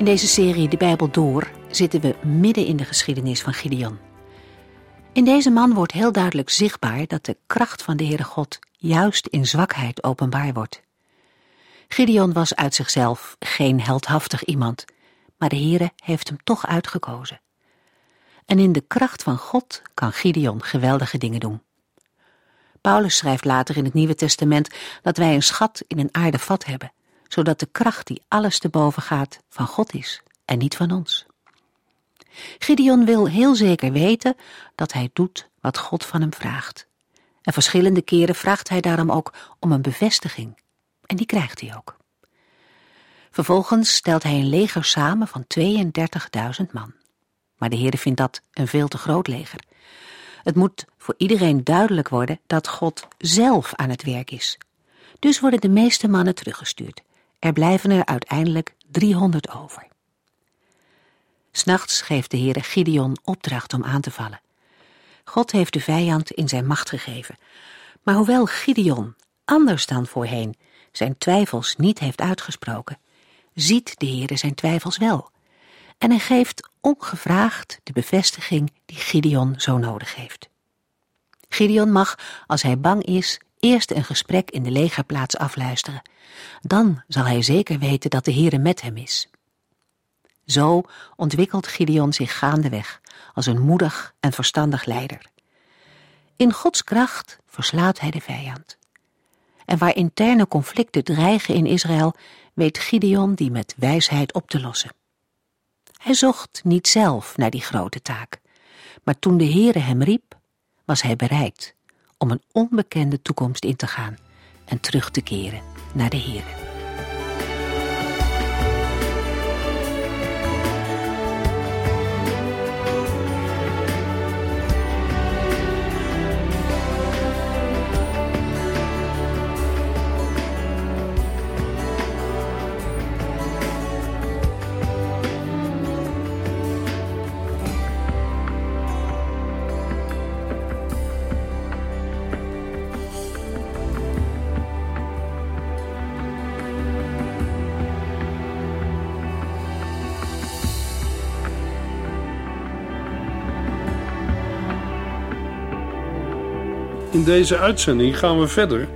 In deze serie De Bijbel Door zitten we midden in de geschiedenis van Gideon. In deze man wordt heel duidelijk zichtbaar dat de kracht van de Heere God juist in zwakheid openbaar wordt. Gideon was uit zichzelf geen heldhaftig iemand, maar de Heere heeft hem toch uitgekozen. En in de kracht van God kan Gideon geweldige dingen doen. Paulus schrijft later in het Nieuwe Testament dat wij een schat in een aarde vat hebben zodat de kracht die alles te boven gaat van God is en niet van ons. Gideon wil heel zeker weten dat hij doet wat God van hem vraagt. En verschillende keren vraagt hij daarom ook om een bevestiging. En die krijgt hij ook. Vervolgens stelt hij een leger samen van 32.000 man. Maar de Heer vindt dat een veel te groot leger. Het moet voor iedereen duidelijk worden dat God zelf aan het werk is. Dus worden de meeste mannen teruggestuurd. Er blijven er uiteindelijk 300 over. S'nachts geeft de Heere Gideon opdracht om aan te vallen. God heeft de vijand in zijn macht gegeven. Maar hoewel Gideon, anders dan voorheen, zijn twijfels niet heeft uitgesproken, ziet de Heere zijn twijfels wel. En hij geeft ongevraagd de bevestiging die Gideon zo nodig heeft. Gideon mag, als hij bang is, eerst een gesprek in de legerplaats afluisteren. Dan zal hij zeker weten dat de Heere met hem is. Zo ontwikkelt Gideon zich gaandeweg als een moedig en verstandig leider. In Gods kracht verslaat hij de vijand. En waar interne conflicten dreigen in Israël, weet Gideon die met wijsheid op te lossen. Hij zocht niet zelf naar die grote taak, maar toen de Heere hem riep, was hij bereid om een onbekende toekomst in te gaan en terug te keren naar de Heer. In deze uitzending gaan we verder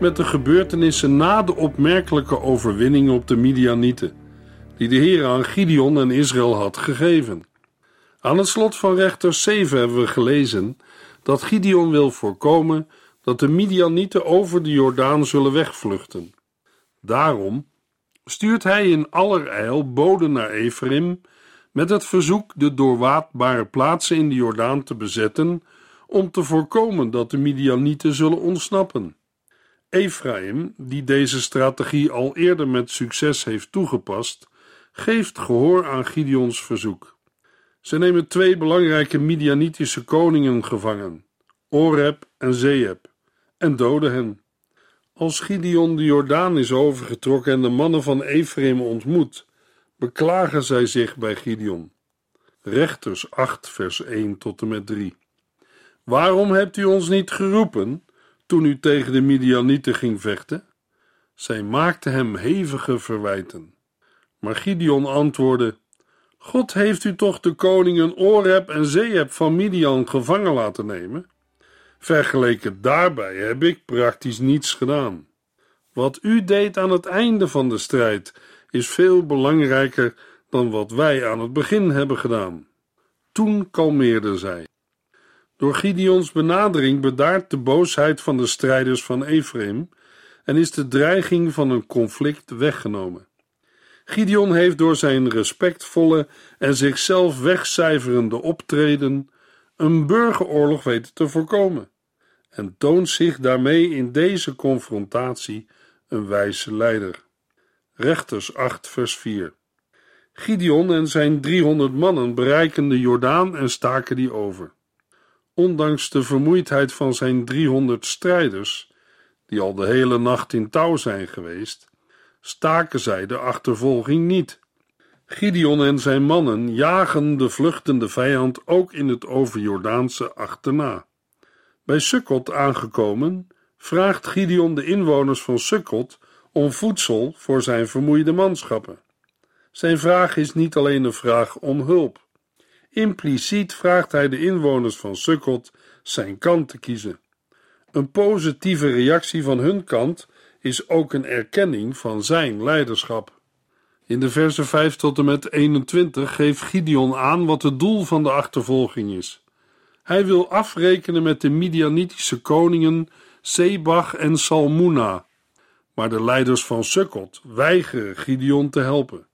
met de gebeurtenissen na de opmerkelijke overwinning op de Midianieten, die de Heer aan Gideon en Israël had gegeven. Aan het slot van rechter 7 hebben we gelezen dat Gideon wil voorkomen dat de Midianieten over de Jordaan zullen wegvluchten. Daarom stuurt hij in allerijl boden naar Ephraim met het verzoek de doorwaadbare plaatsen in de Jordaan te bezetten om te voorkomen dat de Midianieten zullen ontsnappen. Ephraim, die deze strategie al eerder met succes heeft toegepast, geeft gehoor aan Gideons verzoek. Ze nemen twee belangrijke Midianitische koningen gevangen, Oreb en Zeeb, en doden hen. Als Gideon de Jordaan is overgetrokken en de mannen van Ephraim ontmoet, beklagen zij zich bij Gideon. Rechters 8, vers 1 tot en met 3. Waarom hebt u ons niet geroepen toen u tegen de Midianieten ging vechten? Zij maakten hem hevige verwijten. Maar Gideon antwoordde: God heeft u toch de koningen Oreb en Zeeb van Midian gevangen laten nemen? Vergeleken daarbij heb ik praktisch niets gedaan. Wat u deed aan het einde van de strijd is veel belangrijker dan wat wij aan het begin hebben gedaan. Toen kalmeerden zij. Door Gideons benadering bedaart de boosheid van de strijders van Ephraim en is de dreiging van een conflict weggenomen. Gideon heeft door zijn respectvolle en zichzelf wegcijferende optreden een burgeroorlog weten te voorkomen en toont zich daarmee in deze confrontatie een wijze leider. Rechters 8 vers 4 Gideon en zijn 300 mannen bereiken de Jordaan en staken die over. Ondanks de vermoeidheid van zijn 300 strijders, die al de hele nacht in touw zijn geweest, staken zij de achtervolging niet. Gideon en zijn mannen jagen de vluchtende vijand ook in het overjordaanse achterna. Bij Sukkot aangekomen, vraagt Gideon de inwoners van Sukkot om voedsel voor zijn vermoeide manschappen. Zijn vraag is niet alleen een vraag om hulp. Impliciet vraagt hij de inwoners van Sukkot zijn kant te kiezen. Een positieve reactie van hun kant is ook een erkenning van zijn leiderschap. In de versen 5 tot en met 21 geeft Gideon aan wat het doel van de achtervolging is. Hij wil afrekenen met de Midianitische koningen Sebach en Salmuna, maar de leiders van Sukkot weigeren Gideon te helpen.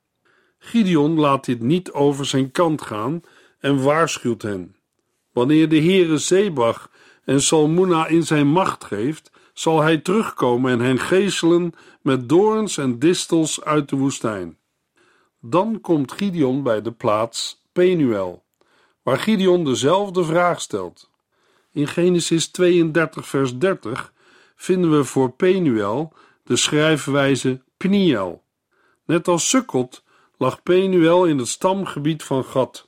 Gideon laat dit niet over zijn kant gaan en waarschuwt hen. Wanneer de Heere Zebach en Salmuna in zijn macht geeft, zal hij terugkomen en hen geeselen met doorns en distels uit de woestijn. Dan komt Gideon bij de plaats Penuel, waar Gideon dezelfde vraag stelt. In Genesis 32, vers 30 vinden we voor Penuel de schrijfwijze Pniel. Net als Sukkot lag Penuel in het stamgebied van Gad.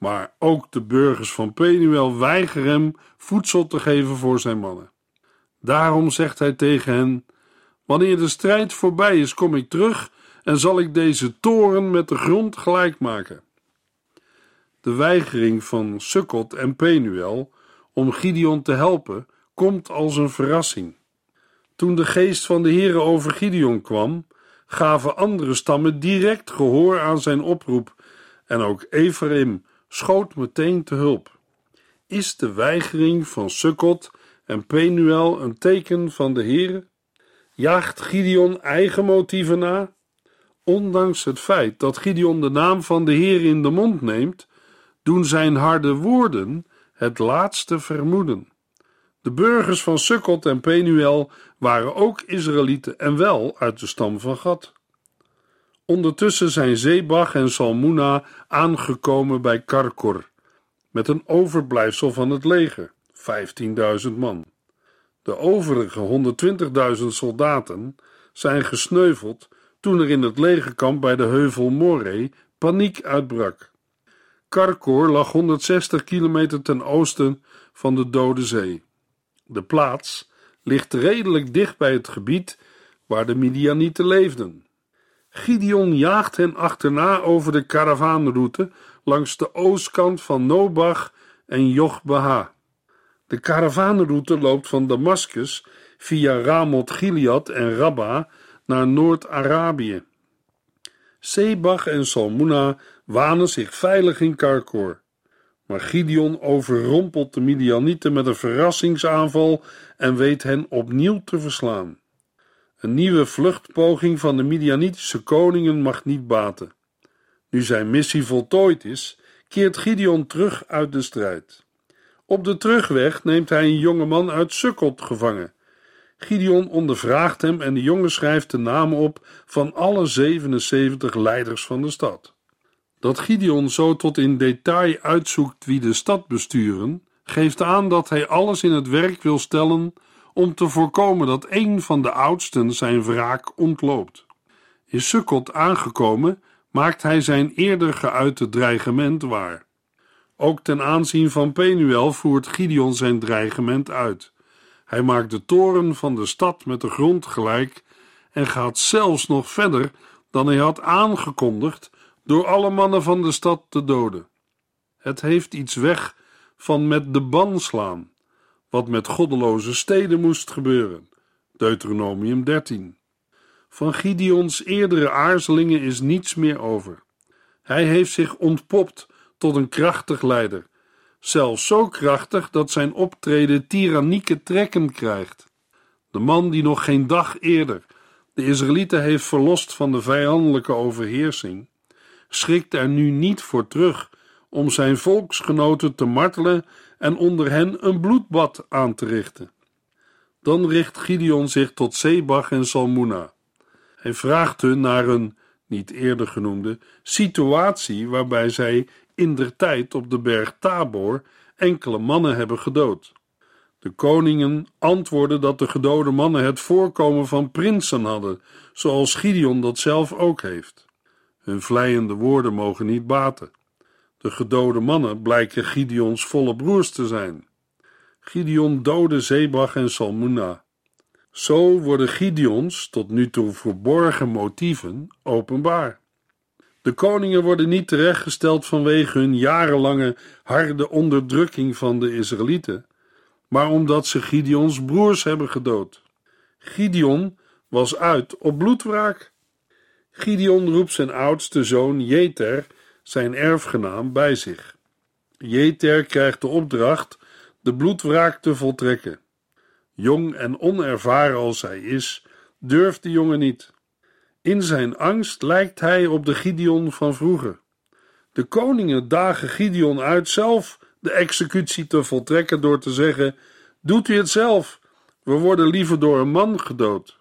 Maar ook de burgers van Penuel weigeren hem voedsel te geven voor zijn mannen. Daarom zegt hij tegen hen: Wanneer de strijd voorbij is, kom ik terug en zal ik deze toren met de grond gelijk maken. De weigering van Sukkot en Penuel om Gideon te helpen komt als een verrassing. Toen de geest van de Heere over Gideon kwam, gaven andere stammen direct gehoor aan zijn oproep en ook Ephraim schoot meteen te hulp. Is de weigering van Sukkot en Penuel een teken van de Heere? Jaagt Gideon eigen motieven na? Ondanks het feit dat Gideon de naam van de Heer in de mond neemt, doen zijn harde woorden het laatste vermoeden. De burgers van Sukkot en Penuel waren ook Israëlieten en wel uit de stam van Gad. Ondertussen zijn Zebach en Salmuna aangekomen bij Karkor, met een overblijfsel van het leger, 15.000 man. De overige 120.000 soldaten zijn gesneuveld toen er in het legerkamp bij de heuvel Moree paniek uitbrak. Karkor lag 160 kilometer ten oosten van de Dode Zee. De plaats ligt redelijk dicht bij het gebied waar de Midianieten leefden. Gideon jaagt hen achterna over de karavaanroute langs de oostkant van Nobach en Jochbeha. De karavaanroute loopt van Damascus via Ramot Gilead en Rabba naar Noord-Arabië. Sebach en Salmuna wanen zich veilig in Karkor. Maar Gideon overrompelt de Midianieten met een verrassingsaanval en weet hen opnieuw te verslaan. Een nieuwe vluchtpoging van de Midianitische koningen mag niet baten. Nu zijn missie voltooid is, keert Gideon terug uit de strijd. Op de terugweg neemt hij een jonge man uit Sukkot gevangen. Gideon ondervraagt hem en de jongen schrijft de namen op van alle 77 leiders van de stad. Dat Gideon zo tot in detail uitzoekt wie de stad besturen, geeft aan dat hij alles in het werk wil stellen om te voorkomen dat een van de oudsten zijn wraak ontloopt. In Sukkot aangekomen, maakt hij zijn eerder geuite dreigement waar. Ook ten aanzien van Penuel voert Gideon zijn dreigement uit. Hij maakt de toren van de stad met de grond gelijk en gaat zelfs nog verder dan hij had aangekondigd door alle mannen van de stad te doden. Het heeft iets weg van met de ban slaan, wat met goddeloze steden moest gebeuren. Deuteronomium 13. Van Gideons eerdere aarzelingen is niets meer over. Hij heeft zich ontpopt tot een krachtig leider, zelfs zo krachtig dat zijn optreden tyrannieke trekken krijgt. De man die nog geen dag eerder de Israëlieten heeft verlost van de vijandelijke overheersing, schrikt er nu niet voor terug om zijn volksgenoten te martelen en onder hen een bloedbad aan te richten. Dan richt Gideon zich tot Sebach en Salmuna. Hij vraagt hun naar een niet eerder genoemde, situatie waarbij zij in der tijd op de berg Tabor enkele mannen hebben gedood. De koningen antwoorden dat de gedode mannen het voorkomen van prinsen hadden, zoals Gideon dat zelf ook heeft. Hun vleiende woorden mogen niet baten. De gedode mannen blijken Gideons volle broers te zijn. Gideon doodde Zebach en Salmuna. Zo worden Gideons tot nu toe verborgen motieven openbaar. De koningen worden niet terechtgesteld vanwege hun jarenlange harde onderdrukking van de Israëlieten, maar omdat ze Gideons broers hebben gedood. Gideon was uit op bloedwraak. Gideon roept zijn oudste zoon Jeter, zijn erfgenaam, bij zich. Jeter krijgt de opdracht de bloedwraak te voltrekken. Jong en onervaren als hij is, durft de jongen niet. In zijn angst lijkt hij op de Gideon van vroeger. De koningen dagen Gideon uit zelf de executie te voltrekken door te zeggen: Doet u het zelf, we worden liever door een man gedood.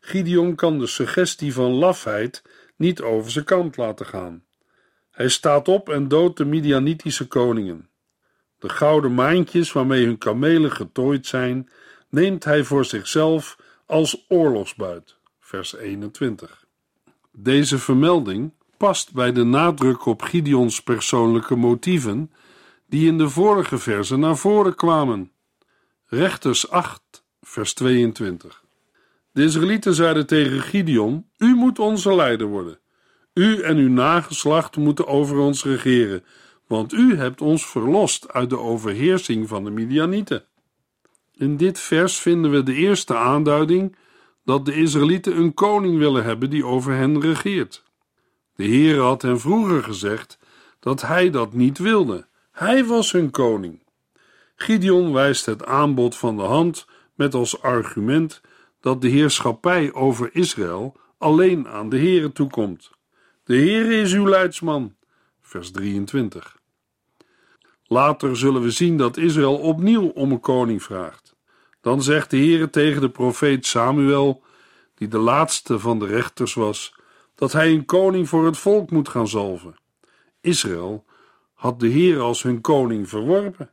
Gideon kan de suggestie van lafheid niet over zijn kant laten gaan. Hij staat op en doodt de Midianitische koningen. De gouden maantjes waarmee hun kamelen getooid zijn, neemt hij voor zichzelf als oorlogsbuit. Vers 21. Deze vermelding past bij de nadruk op Gideons persoonlijke motieven, die in de vorige versen naar voren kwamen. Rechters 8, vers 22. De Israëlieten zeiden tegen Gideon: U moet onze leider worden. U en uw nageslacht moeten over ons regeren, want u hebt ons verlost uit de overheersing van de Midianieten. In dit vers vinden we de eerste aanduiding dat de Israëlieten een koning willen hebben die over hen regeert. De Heer had hen vroeger gezegd dat hij dat niet wilde. Hij was hun koning. Gideon wijst het aanbod van de hand met als argument dat de heerschappij over Israël alleen aan de Heere toekomt. De Heere is uw leidsman. Vers 23. Later zullen we zien dat Israël opnieuw om een koning vraagt. Dan zegt de Heere tegen de profeet Samuel, die de laatste van de rechters was, dat hij een koning voor het volk moet gaan zalven. Israël had de Heer als hun koning verworpen.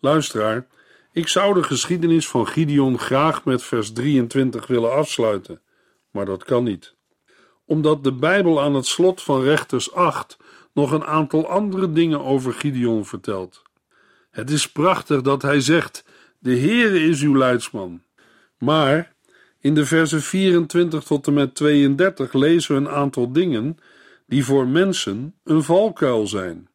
Luisteraar, ik zou de geschiedenis van Gideon graag met vers 23 willen afsluiten, maar dat kan niet. Omdat de Bijbel aan het slot van Rechters 8 nog een aantal andere dingen over Gideon vertelt. Het is prachtig dat hij zegt: De Heere is uw leidsman. Maar in de versen 24 tot en met 32 lezen we een aantal dingen die voor mensen een valkuil zijn.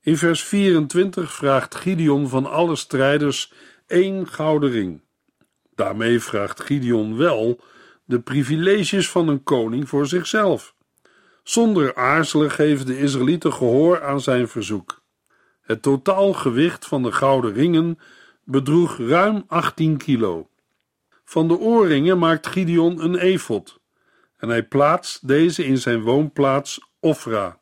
In vers 24 vraagt Gideon van alle strijders één gouden ring. Daarmee vraagt Gideon wel de privileges van een koning voor zichzelf. Zonder aarzelen geven de Israëlieten gehoor aan zijn verzoek. Het totaalgewicht van de gouden ringen bedroeg ruim 18 kilo. Van de oorringen maakt Gideon een efot en hij plaatst deze in zijn woonplaats Ofra.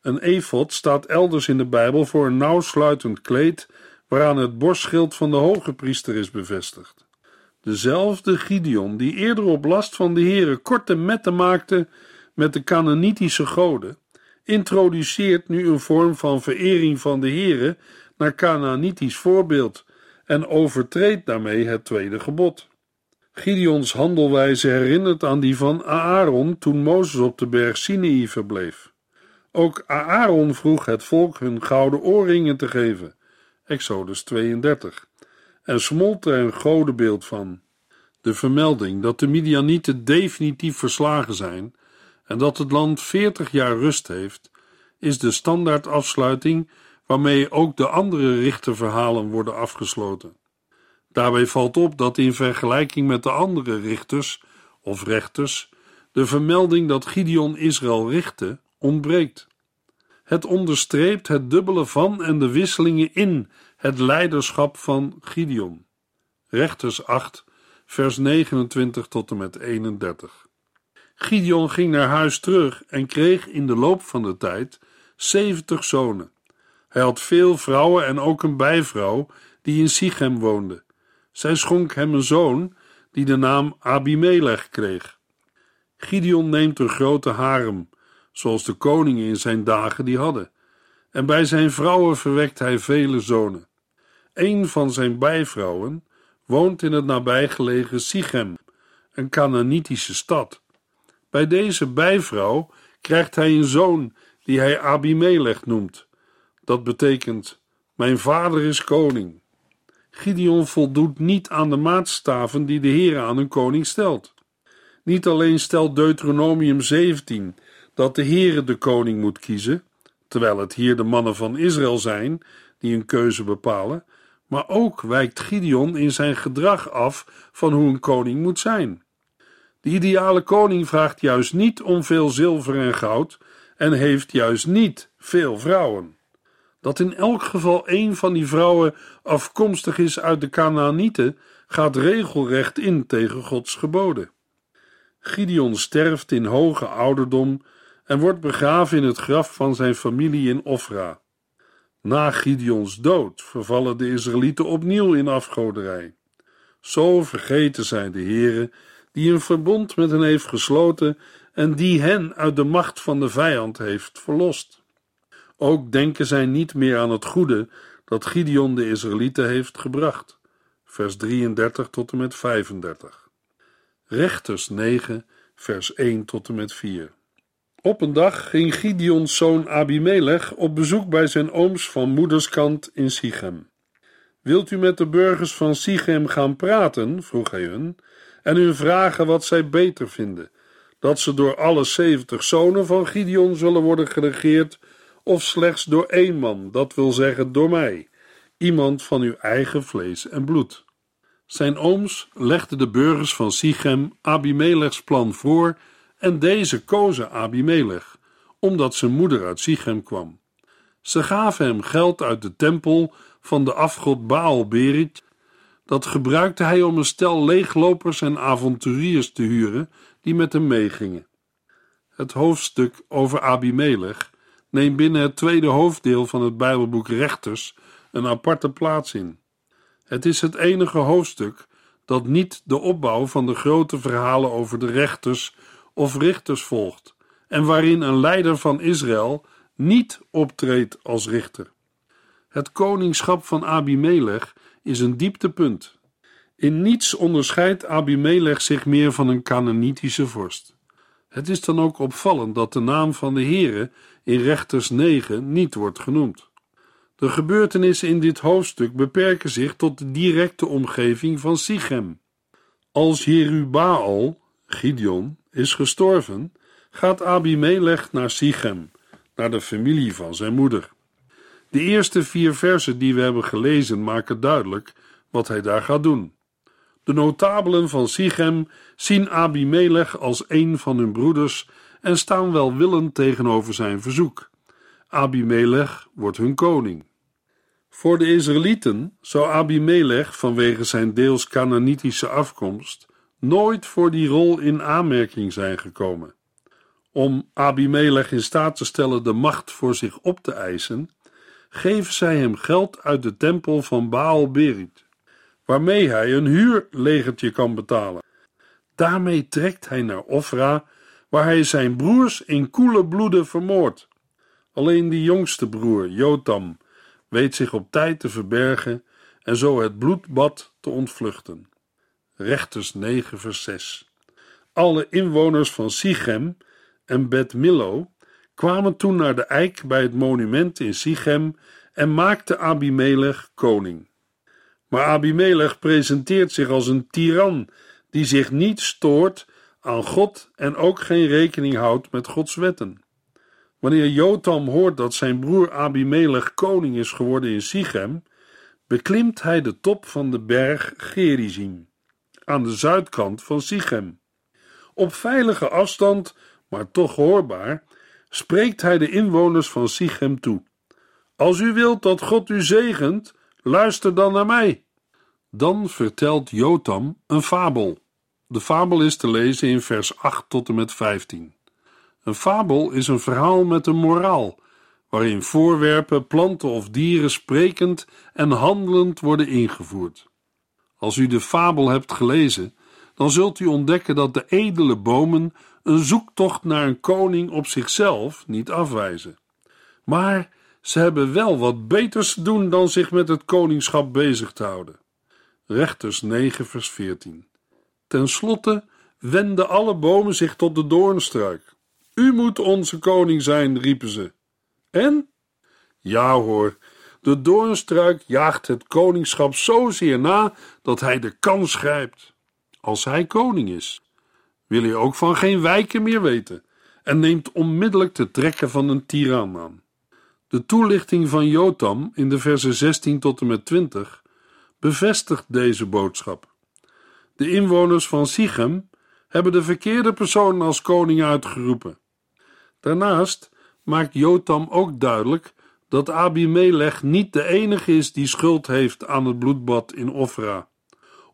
Een efot staat elders in de Bijbel voor een nauwsluitend kleed waaraan het borstschild van de hoge priester is bevestigd. Dezelfde Gideon die eerder op last van de Heere korte metten maakte met de Canaanitische goden, introduceert nu een vorm van verering van de Heere naar Canaanitisch voorbeeld en overtreedt daarmee het tweede gebod. Gideons handelwijze herinnert aan die van Aaron toen Mozes op de berg Sinai verbleef. Ook Aaron vroeg het volk hun gouden oorringen te geven, Exodus 32, en smolt er een godenbeeld van. De vermelding dat de Midianieten definitief verslagen zijn en dat het land veertig jaar rust heeft, is de standaardafsluiting waarmee ook de andere richterverhalen worden afgesloten. Daarbij valt op dat in vergelijking met de andere richters of rechters de vermelding dat Gideon Israël richtte ontbreekt. Het onderstreept het dubbele van en de wisselingen in het leiderschap van Gideon. Rechters 8, vers 29 tot en met 31. Gideon ging naar huis terug en kreeg in de loop van de tijd 70 zonen. Hij had veel vrouwen en ook een bijvrouw die in Sichem woonde. Zij schonk hem een zoon die de naam Abimelech kreeg. Gideon neemt een grote harem, zoals de koningen in zijn dagen die hadden, en bij zijn vrouwen verwekt hij vele zonen. Een van zijn bijvrouwen woont in het nabijgelegen Sichem, een Canaanitische stad. Bij deze bijvrouw krijgt hij een zoon die hij Abimelech noemt. Dat betekent: Mijn vader is koning. Gideon voldoet niet aan de maatstaven die de Heer aan een koning stelt. Niet alleen stelt Deuteronomium 17 dat de Heere de koning moet kiezen, terwijl het hier de mannen van Israël zijn die een keuze bepalen, maar ook wijkt Gideon in zijn gedrag af van hoe een koning moet zijn. De ideale koning vraagt juist niet om veel zilver en goud en heeft juist niet veel vrouwen. Dat in elk geval een van die vrouwen afkomstig is uit de Canaanieten, gaat regelrecht in tegen Gods geboden. Gideon sterft in hoge ouderdom en wordt begraven in het graf van zijn familie in Ofra. Na Gideons dood vervallen de Israëlieten opnieuw in afgoderij. Zo vergeten zij de Heere, die een verbond met hen heeft gesloten en die hen uit de macht van de vijand heeft verlost. Ook denken zij niet meer aan het goede dat Gideon de Israëlieten heeft gebracht. Vers 33 tot en met 35. Rechters 9, vers 1 tot en met 4. Op een dag ging Gideons zoon Abimelech op bezoek bij zijn ooms van moederskant in Sichem. Wilt u met de burgers van Sichem gaan praten? vroeg hij hun, en hun vragen wat zij beter vinden: dat ze door alle zeventig zonen van Gideon zullen worden geregeerd, of slechts door één man, dat wil zeggen door mij, iemand van uw eigen vlees en bloed. Zijn ooms legden de burgers van Sichem Abimelechs plan voor en deze kozen Abimelech, omdat zijn moeder uit Sichem kwam. Ze gaven hem geld uit de tempel van de afgod Baal Berit. Dat gebruikte hij om een stel leeglopers en avonturiers te huren die met hem meegingen. Het hoofdstuk over Abimelech neemt binnen het tweede hoofddeel van het Bijbelboek Rechters een aparte plaats in. Het is het enige hoofdstuk dat niet de opbouw van de grote verhalen over de rechters of richters volgt en waarin een leider van Israël niet optreedt als richter. Het koningschap van Abimelech is een dieptepunt. In niets onderscheidt Abimelech zich meer van een Canaanitische vorst. Het is dan ook opvallend dat de naam van de Heere in Rechters 9 niet wordt genoemd. De gebeurtenissen in dit hoofdstuk beperken zich tot de directe omgeving van Sichem. Als Jerubaal, Gideon, is gestorven, gaat Abimelech naar Sichem, naar de familie van zijn moeder. De eerste vier versen die we hebben gelezen maken duidelijk wat hij daar gaat doen. De notabelen van Sichem zien Abimelech als een van hun broeders en staan welwillend tegenover zijn verzoek. Abimelech wordt hun koning. Voor de Israëlieten zou Abimelech vanwege zijn deels Canaanitische afkomst nooit voor die rol in aanmerking zijn gekomen. Om Abimelech in staat te stellen de macht voor zich op te eisen, geven zij hem geld uit de tempel van Baal Berit, waarmee hij een huurlegertje kan betalen. Daarmee trekt hij naar Ofra, waar hij zijn broers in koele bloeden vermoordt. Alleen de jongste broer, Jotam, weet zich op tijd te verbergen en zo het bloedbad te ontvluchten. Rechters 9 vers 6 Alle inwoners van Sichem en Bet Millo kwamen toen naar de eik bij het monument in Sichem en maakten Abimelech koning. Maar Abimelech presenteert zich als een tiran die zich niet stoort aan God en ook geen rekening houdt met Gods wetten. Wanneer Jotam hoort dat zijn broer Abimelech koning is geworden in Sichem, beklimt hij de top van de berg Gerizim, aan de zuidkant van Sichem. Op veilige afstand, maar toch hoorbaar, spreekt hij de inwoners van Sichem toe. Als u wilt dat God u zegent, luister dan naar mij. Dan vertelt Jotam een fabel. De fabel is te lezen in vers 8 tot en met 15. Een fabel is een verhaal met een moraal, waarin voorwerpen, planten of dieren sprekend en handelend worden ingevoerd. Als u de fabel hebt gelezen, dan zult u ontdekken dat de edele bomen een zoektocht naar een koning op zichzelf niet afwijzen. Maar ze hebben wel wat beters te doen dan zich met het koningschap bezig te houden. Rechters 9, vers 14. Ten slotte wenden alle bomen zich tot de doornstruik. U moet onze koning zijn, riepen ze. En? Ja hoor, de doornstruik jaagt het koningschap zozeer na dat hij de kans grijpt. Als hij koning is, wil hij ook van geen wijken meer weten en neemt onmiddellijk de trekken van een tiran aan. De toelichting van Jotam in de versen 16 tot en met 20 bevestigt deze boodschap. De inwoners van Sichem hebben de verkeerde persoon als koning uitgeroepen. Daarnaast maakt Jotam ook duidelijk dat Abimelech niet de enige is die schuld heeft aan het bloedbad in Ofra.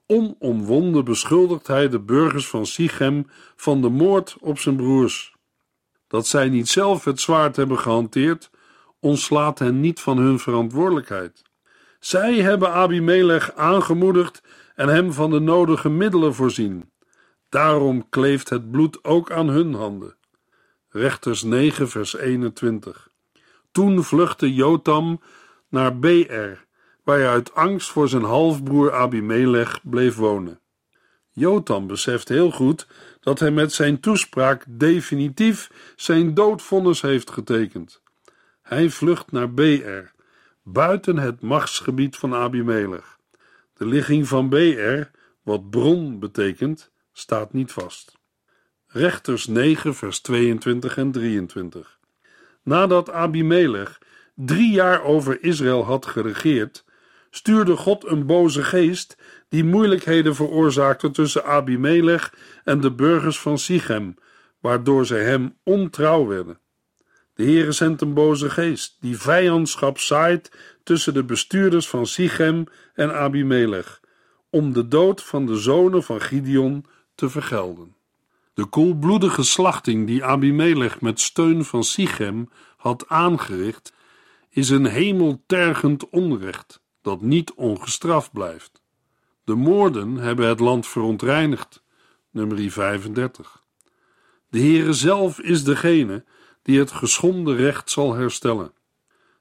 Onomwonden beschuldigt hij de burgers van Sichem van de moord op zijn broers. Dat zij niet zelf het zwaard hebben gehanteerd, ontslaat hen niet van hun verantwoordelijkheid. Zij hebben Abimelech aangemoedigd en hem van de nodige middelen voorzien. Daarom kleeft het bloed ook aan hun handen. Rechters 9, vers 21. Toen vluchtte Jotam naar Beer, waar hij uit angst voor zijn halfbroer Abimelech bleef wonen. Jotam beseft heel goed dat hij met zijn toespraak definitief zijn doodvonnis heeft getekend. Hij vlucht naar Beer, buiten het machtsgebied van Abimelech. De ligging van Beer, wat bron betekent, staat niet vast. Rechters 9, vers 22 en 23. Nadat Abimelech drie jaar over Israël had geregeerd, stuurde God een boze geest die moeilijkheden veroorzaakte tussen Abimelech en de burgers van Sichem, waardoor zij hem ontrouw werden. De Heere zendt een boze geest die vijandschap zaait tussen de bestuurders van Sichem en Abimelech, om de dood van de zonen van Gideon te vergelden. De koelbloedige slachting die Abimelech met steun van Sichem had aangericht, is een hemeltergend onrecht dat niet ongestraft blijft. De moorden hebben het land verontreinigd. Nummer 35. De Heere zelf is degene die het geschonden recht zal herstellen.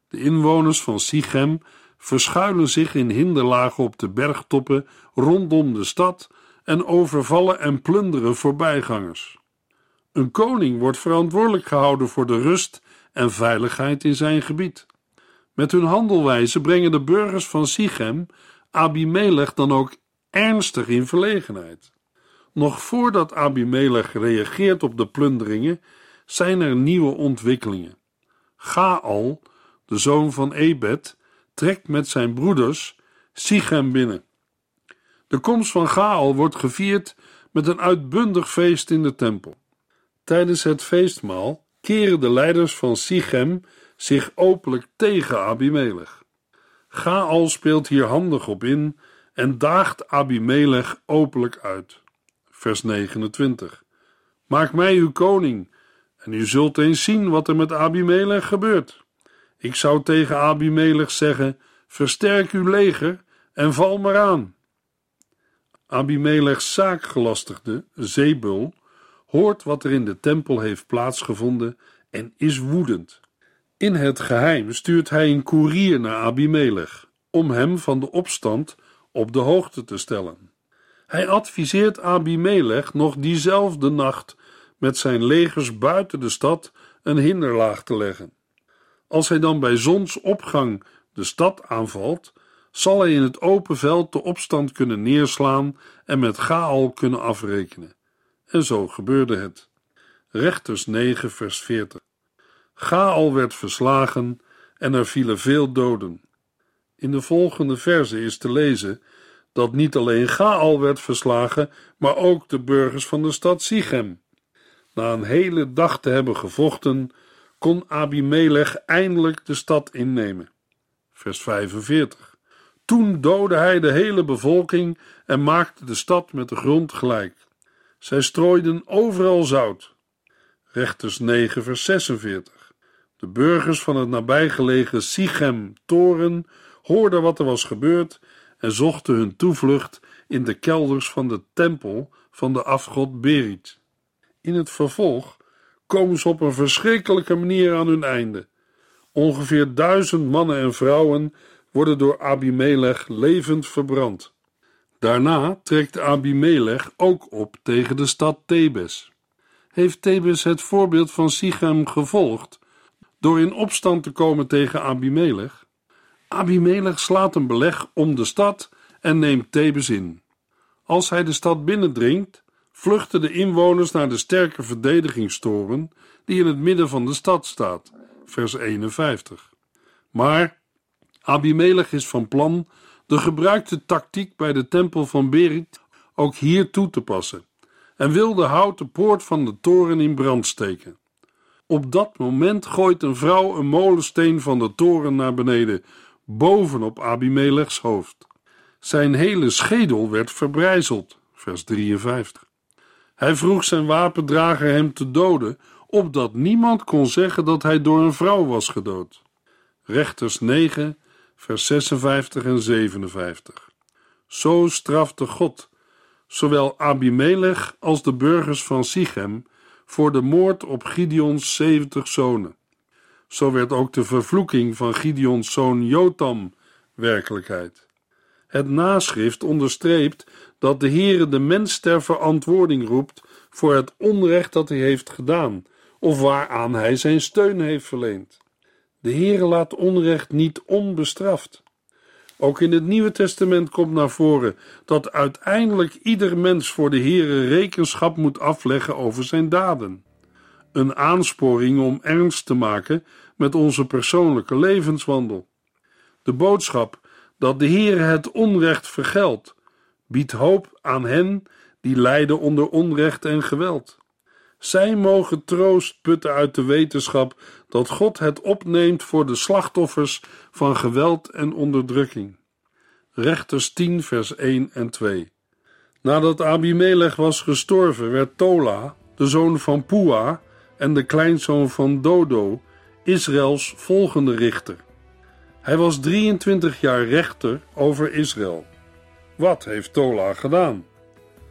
De inwoners van Sichem verschuilen zich in hinderlagen op de bergtoppen rondom de stad en overvallen en plunderen voorbijgangers. Een koning wordt verantwoordelijk gehouden voor de rust en veiligheid in zijn gebied. Met hun handelwijze brengen de burgers van Sichem Abimelech dan ook ernstig in verlegenheid. Nog voordat Abimelech reageert op de plunderingen, zijn er nieuwe ontwikkelingen. Gaal, de zoon van Ebed, trekt met zijn broeders Sichem binnen. De komst van Gaal wordt gevierd met een uitbundig feest in de tempel. Tijdens het feestmaal keren de leiders van Sichem zich openlijk tegen Abimelech. Gaal speelt hier handig op in en daagt Abimelech openlijk uit. Vers 29. Maak mij uw koning, en u zult eens zien wat er met Abimelech gebeurt. Ik zou tegen Abimelech zeggen: Versterk uw leger en val maar aan. Abimelechs zaakgelastigde, Zebul, hoort wat er in de tempel heeft plaatsgevonden en is woedend. In het geheim stuurt hij een koerier naar Abimelech om hem van de opstand op de hoogte te stellen. Hij adviseert Abimelech nog diezelfde nacht met zijn legers buiten de stad een hinderlaag te leggen. Als hij dan bij zonsopgang de stad aanvalt, zal hij in het open veld de opstand kunnen neerslaan en met Gaal kunnen afrekenen. En zo gebeurde het. Rechters 9, vers 40. Gaal werd verslagen en er vielen veel doden. In de volgende verse is te lezen dat niet alleen Gaal werd verslagen, maar ook de burgers van de stad Sichem. Na een hele dag te hebben gevochten, kon Abimelech eindelijk de stad innemen. Vers 45. Toen doodde hij de hele bevolking en maakte de stad met de grond gelijk. Zij strooiden overal zout. Rechters 9, vers 46. De burgers van het nabijgelegen Sichem-toren hoorden wat er was gebeurd en zochten hun toevlucht in de kelders van de tempel van de afgod Berit. In het vervolg komen ze op een verschrikkelijke manier aan hun einde. Ongeveer duizend mannen en vrouwen worden door Abimelech levend verbrand. Daarna trekt Abimelech ook op tegen de stad Thebes. Heeft Thebes het voorbeeld van Sichem gevolgd door in opstand te komen tegen Abimelech? Abimelech slaat een beleg om de stad en neemt Thebes in. Als hij de stad binnendringt, vluchten de inwoners naar de sterke verdedigingstoren die in het midden van de stad staat, vers 51. Maar Abimelech is van plan de gebruikte tactiek bij de tempel van Berit ook hier toe te passen en wil de houten poort van de toren in brand steken. Op dat moment gooit een vrouw een molensteen van de toren naar beneden, bovenop Abimelechs hoofd. Zijn hele schedel werd verbrijzeld, vers 53. Hij vroeg zijn wapendrager hem te doden, opdat niemand kon zeggen dat hij door een vrouw was gedood. Rechters 9, vers 56 en 57. Zo strafte God zowel Abimelech als de burgers van Sichem voor de moord op Gideons 70 zonen. Zo werd ook de vervloeking van Gideons zoon Jotam werkelijkheid. Het naschrift onderstreept dat de Heere de mens ter verantwoording roept voor het onrecht dat hij heeft gedaan of waaraan hij zijn steun heeft verleend. De Heere laat onrecht niet onbestraft. Ook in het Nieuwe Testament komt naar voren dat uiteindelijk ieder mens voor de Heere rekenschap moet afleggen over zijn daden. Een aansporing om ernst te maken met onze persoonlijke levenswandel. De boodschap dat de Heere het onrecht vergeldt, biedt hoop aan hen die lijden onder onrecht en geweld. Zij mogen troost putten uit de wetenschap dat God het opneemt voor de slachtoffers van geweld en onderdrukking. Rechters 10, vers 1 en 2. Nadat Abimelech was gestorven, werd Tola, de zoon van Pua en de kleinzoon van Dodo, Israëls volgende richter. Hij was 23 jaar rechter over Israël. Wat heeft Tola gedaan?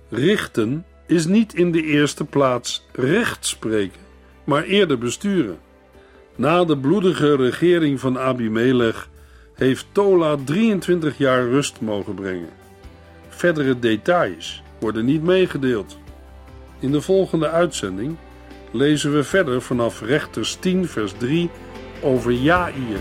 Richten is niet in de eerste plaats recht spreken, maar eerder besturen. Na de bloedige regering van Abimelech heeft Tola 23 jaar rust mogen brengen. Verdere details worden niet meegedeeld. In de volgende uitzending lezen we verder vanaf Rechters 10, vers 3 over Jair.